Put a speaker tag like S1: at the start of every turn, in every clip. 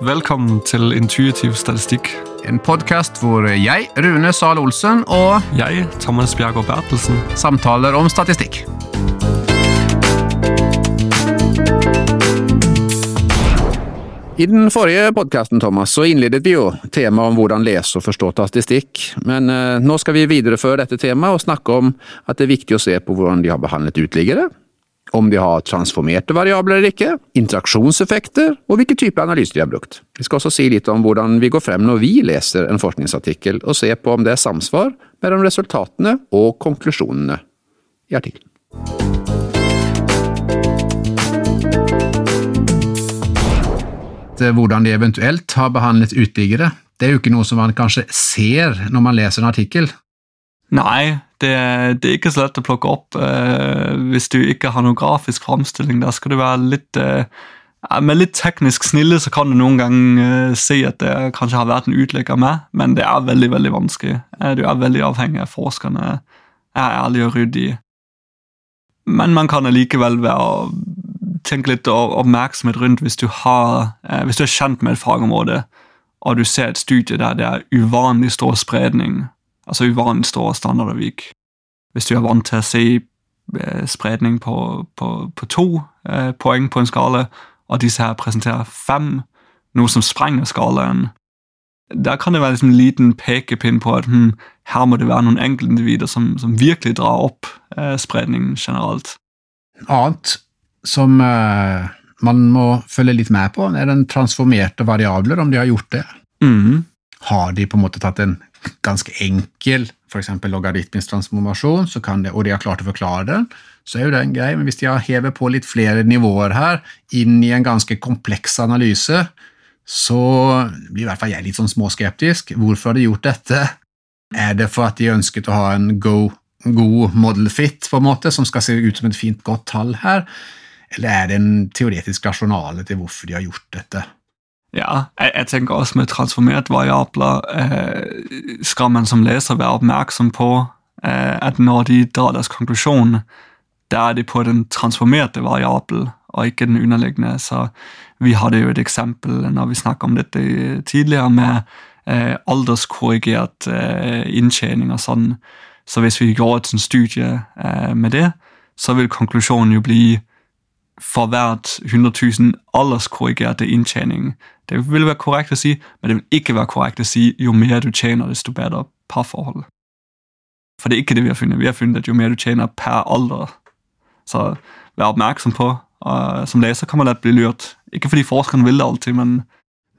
S1: Velkommen til Intuitiv statistikk.
S2: En podkast hvor jeg, Rune Zahl Olsen, og
S1: Jeg, Thomas Bjergård Bertelsen.
S2: samtaler om statistikk. I den forrige podkasten Thomas, så innledet vi jo temaet om hvordan lese og forstå statistikk. Men eh, nå skal vi videreføre dette temaet og snakke om at det er viktig å se på hvordan de har behandlet uteliggere, om de har transformerte variabler eller ikke, interaksjonseffekter og hvilke typer analyser de har brukt. Vi skal også si litt om hvordan vi går frem når vi leser en forskningsartikkel, og se på om det er samsvar mellom resultatene og konklusjonene i artikkelen. Hvordan de eventuelt har behandlet uteliggere, det er jo ikke noe som man kanskje ser når man leser en artikkel.
S1: Nei, det, det er ikke så lett å plukke opp eh, hvis du ikke har noen grafisk framstilling. Der skal du være litt eh, Med litt teknisk snille så kan du noen gang eh, si at det kanskje har vært en uteligger med, men det er veldig veldig vanskelig. Eh, du er veldig avhengig av forskerne er ærlige og ryddige. Men man kan allikevel være tenke litt oppmerksomhet rundt hvis du, har, eh, hvis du er kjent med et fagområde, og du ser et studie der det er uvanlig stor spredning, altså uvanlig standardavvik. Hvis du er vant til å se eh, spredning på, på, på to eh, poeng på en skala, og disse her presenterer fem, noe som sprenger skalaen, der kan det være liksom en liten pekepinn på at hm, her må det være noen enkeltindivider som, som virkelig drar opp eh, spredningen generelt.
S2: Annet som eh, man må følge litt med på, er den transformerte variabler, om de har gjort det.
S1: Mm.
S2: Har de på en måte tatt en ganske enkel f.eks. logaritmisk transformasjon, kan det, og de har klart å forklare den, så er jo det en greie. Men hvis de har hevet på litt flere nivåer her, inn i en ganske kompleks analyse, så blir i hvert fall jeg litt sånn småskeptisk. Hvorfor har de gjort dette? Er det for at de ønsket å ha en go, god model fit, på en måte, som skal se ut som et fint, godt tall her? Eller er det en teoretisk rasjonale til hvorfor de har gjort dette?
S1: Ja, jeg, jeg tenker også med transformert variabler eh, skal man som leser være oppmerksom på eh, at når de drar deres konklusjon, da er de på den transformerte variabel og ikke den underliggende. Så vi hadde jo et eksempel når vi snakket om dette tidligere med eh, alderskorrigert eh, inntjening og sånn. Så hvis vi gjorde et sånt studie eh, med det, så vil konklusjonen jo bli for hvert 100 000 alderskorrigerte inntjening. Det vil være korrekt å si, men det vil ikke være korrekt å si jo mer du tjener, desto bedre parforhold. For det er ikke det vi har funnet. Vi har funnet at jo mer du tjener per alder. Så vær oppmerksom på. og som leser kan man lett bli lurt. Ikke fordi forskeren vil det alltid, men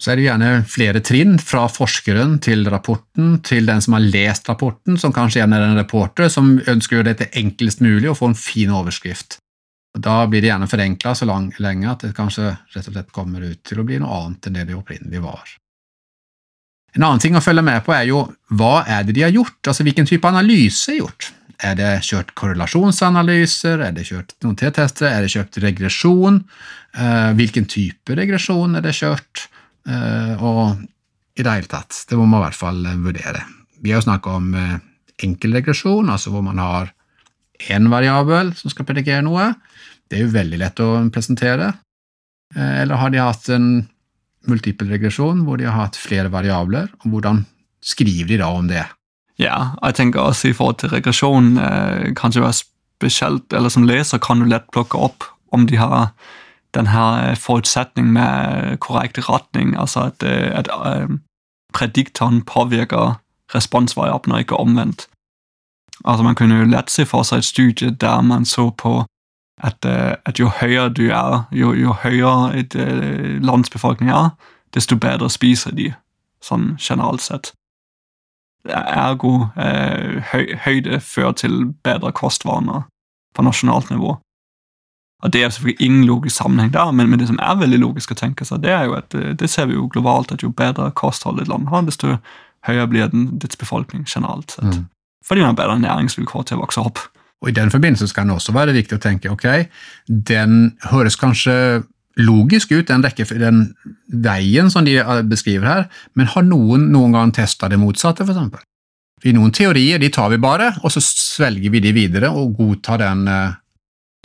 S2: så er det gjerne flere trinn, fra forskeren til rapporten, til den som har lest rapporten, som kanskje igjen er en reporter som ønsker å gjøre dette enklest mulig og få en fin overskrift. Da blir det gjerne forenkla så lang, lenge at det kanskje rett og slett kommer ut til å bli noe annet enn det det opprinnelig var. En annen ting å følge med på er jo hva er det de har gjort, altså hvilken type analyse er gjort. Er det kjørt korrelasjonsanalyser, er det kjørt noen T-tester, er det kjørt regresjon, Eh, hvilken type regresjon er det kjørt, Eh, og i det hele tatt, det må man i hvert fall vurdere. Vi har jo snakka om eh, enkel regresjon, altså hvor man har én variabel som skal predikere noe. Det er jo veldig lett å presentere. Eh, Eller har de hatt en multiple regresjon hvor de har hatt flere variabler, og hvordan skriver de da om det?
S1: ja, jeg tenker også i forhold til regresjon eh, kanskje være spesielt, eller som leser kan du lett plukke opp om de har denne forutsetningen med korrekt retning, altså at, eh, at eh, prediktoren påvirker responsvariabler, ikke omvendt. Altså Man kunne jo lett se for seg et studie der man så på at, eh, at jo høyere du er, jo, jo høyere et uh, lands befolkning er, desto bedre spiser de, sånn generelt sett. Ergo eh, høy, høyde fører til bedre kostvaner på nasjonalt nivå. Og Det er selvfølgelig ingen logisk sammenheng der, men, men det som er veldig logisk å tenke seg, det er jo at det ser vi jo globalt, at jo bedre kosthold et land har, desto høyere blir den, dets befolkning generelt sett.
S2: Mm.
S1: Fordi man har bedre næringsvilkår til å vokse opp.
S2: Og I den forbindelse skal kan det også være viktig å tenke ok, den høres kanskje logisk ut, den, rekke, den veien som de eh, beskriver her, men har noen noen gang testa det motsatte, f.eks.? I noen teorier de tar vi bare, og så svelger vi de videre og godtar den eh,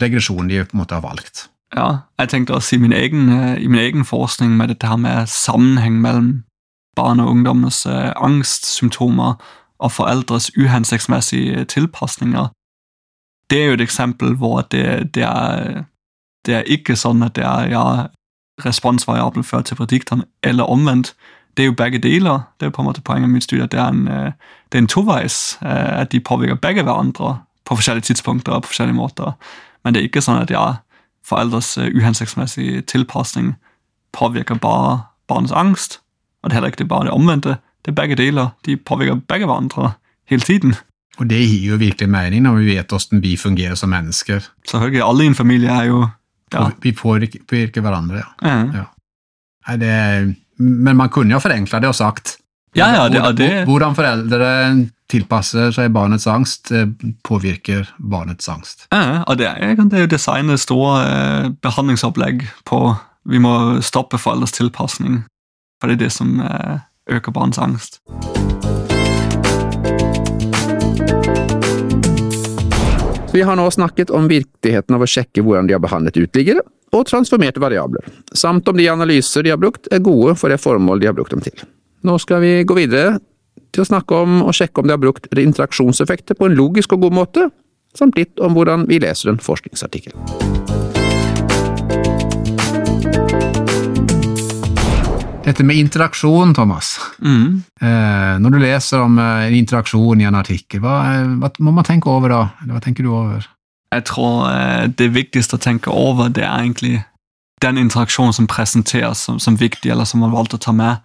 S2: regresjonen de på en måte har valgt.
S1: Ja, jeg tenkte også i min egen, eh, i min egen forskning med dette her med sammenheng mellom barn og ungdommens angstsymptomer og foreldres uhensiktsmessige tilpasninger. Det er jo et eksempel hvor det, det, er, det er ikke sånn at det er ja, responsvariabel fører til predikteren, eller omvendt. Det er jo begge deler. Det er på en måte poenget mitt studie, at det er en, eh, det er en toveis. At de påvirker begge hverandre på forskjellige tidspunkter og på forskjellige måter. Men det er ikke sånn at ja, foreldres uhensiktsmessige tilpasning påvirker bare barnets angst, og det er heller ikke bare det omvendte. Det er begge deler. De påvirker begge hverandre hele tiden.
S2: Og det gir jo virkelig mening når vi vet hvordan vi fungerer som mennesker.
S1: Selvfølgelig. Alle i en familie er jo ja.
S2: Vi påvirker hverandre,
S1: ja.
S2: ja. Nei, det, men man kunne jo forenkla det og sagt
S1: ja, ja, det, det.
S2: hvordan foreldre tilpasser seg barnets angst, eh, påvirker barnets angst.
S1: Ja, og det er, det er jo designet store eh, behandlingsopplegg på Vi må stoppe foreldres tilpasning. For det er det som eh, øker barns angst.
S3: Vi har nå snakket om viktigheten av å sjekke hvordan de har behandlet uteliggere og transformerte variabler, samt om de analyser de har brukt er gode for det formål de har brukt dem til. Nå skal vi gå videre til å snakke om og sjekke om de har brukt interaksjonseffekter på en logisk og god måte, samt litt om hvordan vi leser en forskningsartikkel.
S2: Dette med interaksjon, Thomas.
S1: Mm.
S2: Eh, når du leser om eh, interaksjon i en artikkel, hva, eh, hva, må man tenke over da? Hva tenker du over?
S1: Jeg tror eh, det viktigste å tenke over, det er egentlig den interaksjonen som presenteres som, som viktig, eller som man valgte å ta med.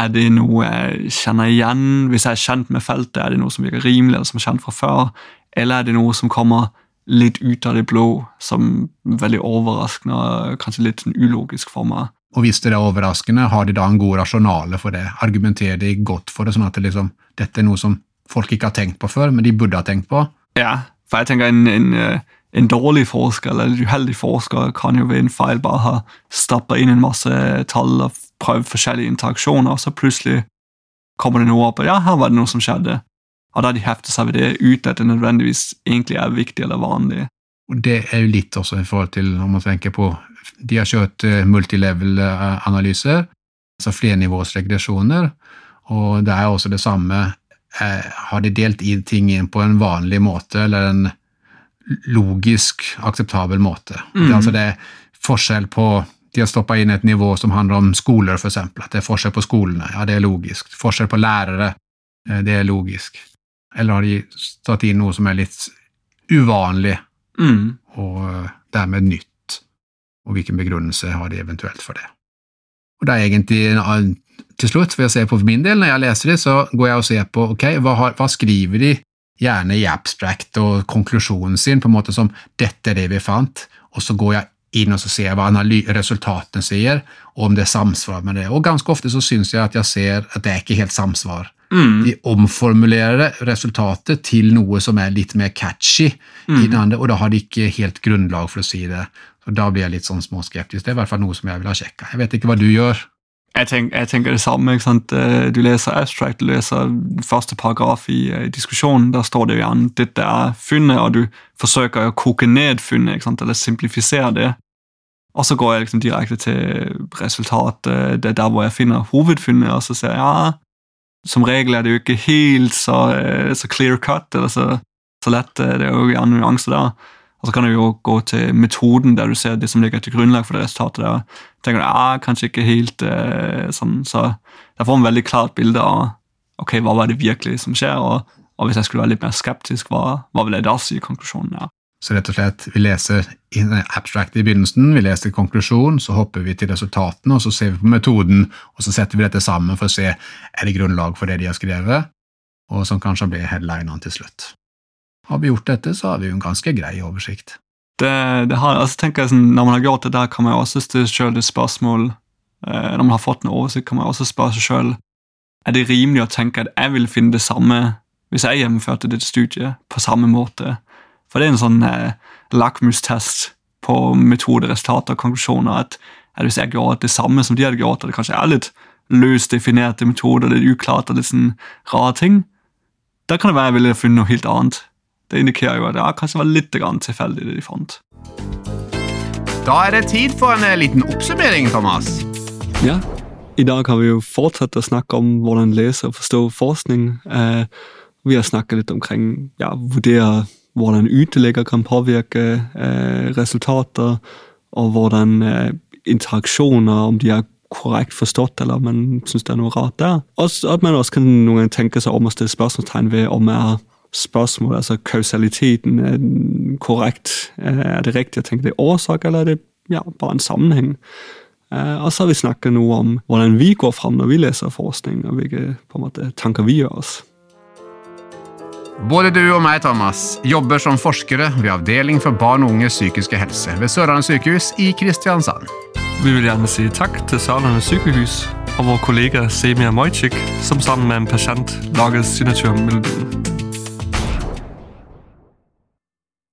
S1: Er det noe jeg kjenner igjen? Hvis jeg er kjent med feltet, er det noe som virker rimelig, eller som er kjent fra før? Eller er det noe som kommer litt ut av det blå, som veldig overraskende og kanskje litt sånn ulogisk for meg?
S2: Og hvis det er overraskende, har de da en god rasjonale for det? Argumenterer de godt for det, sånn at det liksom, dette er noe som folk ikke har tenkt på før, men de burde ha tenkt på?
S1: Ja, for jeg tenker en, en, eh, en dårlig forsker eller en uheldig forsker kan jo ved en feil bare ha stappa inn en masse tall og prøvd forskjellige interaksjoner, og så plutselig kommer det noe opp, og ja, her var det noe som skjedde. Og da de hefter seg ved det uten at det nødvendigvis egentlig er viktig eller vanlig.
S2: Og Det er jo litt også i forhold til om man tenker på de har kjørt eh, multilevel-analyser, altså flernivåsregresjoner, og det er også det samme. Eh, har de delt inn ting inn på en vanlig måte, eller en logisk akseptabel måte? Mm. Det, er altså det er forskjell på de har stoppa inn et nivå som handler om skoler, f.eks. At det er forskjell på skolene. Ja, det er logisk. Forskjell på lærere. Eh, det er logisk. Eller har de tatt inn noe som er litt uvanlig,
S1: mm.
S2: og dermed nytt? Og hvilken begrunnelse har de eventuelt for det. Og det er egentlig til slutt, for jeg ser på for min del, når jeg leser det, så går jeg og ser på ok, hva, har, hva skriver de gjerne i abstract og konklusjonen sin, på en måte som 'dette er det vi fant', og så går jeg inn og så ser jeg hva resultatene sier, og om det er samsvar med det. Og ganske ofte så syns jeg at jeg ser at det er ikke helt samsvar.
S1: Mm.
S2: De omformulerer resultatet til noe som er litt mer catchy, mm. og da har de ikke helt grunnlag for å si det. Så Da blir jeg litt sånn småskeptisk. Det er i hvert fall noe som jeg vil ha sjekka. Jeg vet ikke hva du gjør.
S1: Jeg, tenker, jeg, tenker det samme. Eh, du leser abstract, du leser første paragraf i, i diskusjonen. Der står det jo gjerne dette er funnet, og du forsøker å koke ned funnet, eller simplifisere det. Og så går jeg liksom direkte til resultatet. Det er der hvor jeg finner hovedfunnet, og så ser jeg ja, som regel er det jo ikke helt så, eh, så clear cut, eller så, så lett. Det er jo gjerne nuanser der. Og så kan du jo gå til metoden der du ser det som ligger til grunnlag for det resultatet. der. tenker du, ah, Kanskje ikke helt eh, sånn, så Jeg får en veldig klart bilde av ok, hva var det virkelig som skjer, og, og hvis jeg skulle være litt mer skeptisk, hva, hva vil jeg da si konklusjonen er?
S2: Så rett og slett, vi leser abstract i begynnelsen, vi leser konklusjonen, så hopper vi til resultatene, og så ser vi på metoden, og så setter vi dette sammen for å se er det grunnlag for det de har skrevet, og som kanskje blir headlinene til slutt. Har vi gjort dette, så har vi jo en ganske grei oversikt.
S1: Det, det har, altså tenker jeg sånn, Når man har gjort det der, kan man også stille selv det spørsmål eh, Når man har fått en oversikt, kan man også spørre seg selv er det rimelig å tenke at jeg vil finne det samme hvis jeg gjennomførte dette studiet på samme måte. For det er en sånn eh, lakmustest på metode, resultater og konklusjoner. at, at Hvis jeg gjør det samme som de hadde gjort, og det kanskje er litt løst definerte metoder, litt uklart og litt sånn rare ting, da kan det være jeg ville funnet noe helt annet. Det indikerer jo at det kanskje var litt tilfeldig, det de fant.
S2: Da er det tid for en eh, liten oppsummering, Thomas.
S1: Ja, i dag har vi jo fortsatt å snakke om hvordan lese og forstå forskning. Eh, vi har snakket litt omkring ja, vurdere hvordan ytelegger kan påvirke eh, resultater, og hvordan interaksjoner, om de er korrekt forstått, eller om man syns det er noe rart der. Og at man også kan noen gang tenke seg om å stille spørsmålstegn ved om er spørsmål, altså kausaliteten, er den korrekt? Er det riktig å tenke det er årsak, eller er det ja, bare en sammenheng? Eh, og så har vi snakket noe om hvordan vi går fram når vi leser forskning, og hvilke på en måte, tanker vi gjør oss.
S2: Både du og meg, Thomas, jobber som forskere ved Avdeling for barn og unges psykiske helse ved Sørlandet sykehus i Kristiansand.
S1: Vi vil gjerne si takk til Sørlandet sykehus og vår kollega Semia Mojcik, som sammen med en pasient lager signaturmelodien.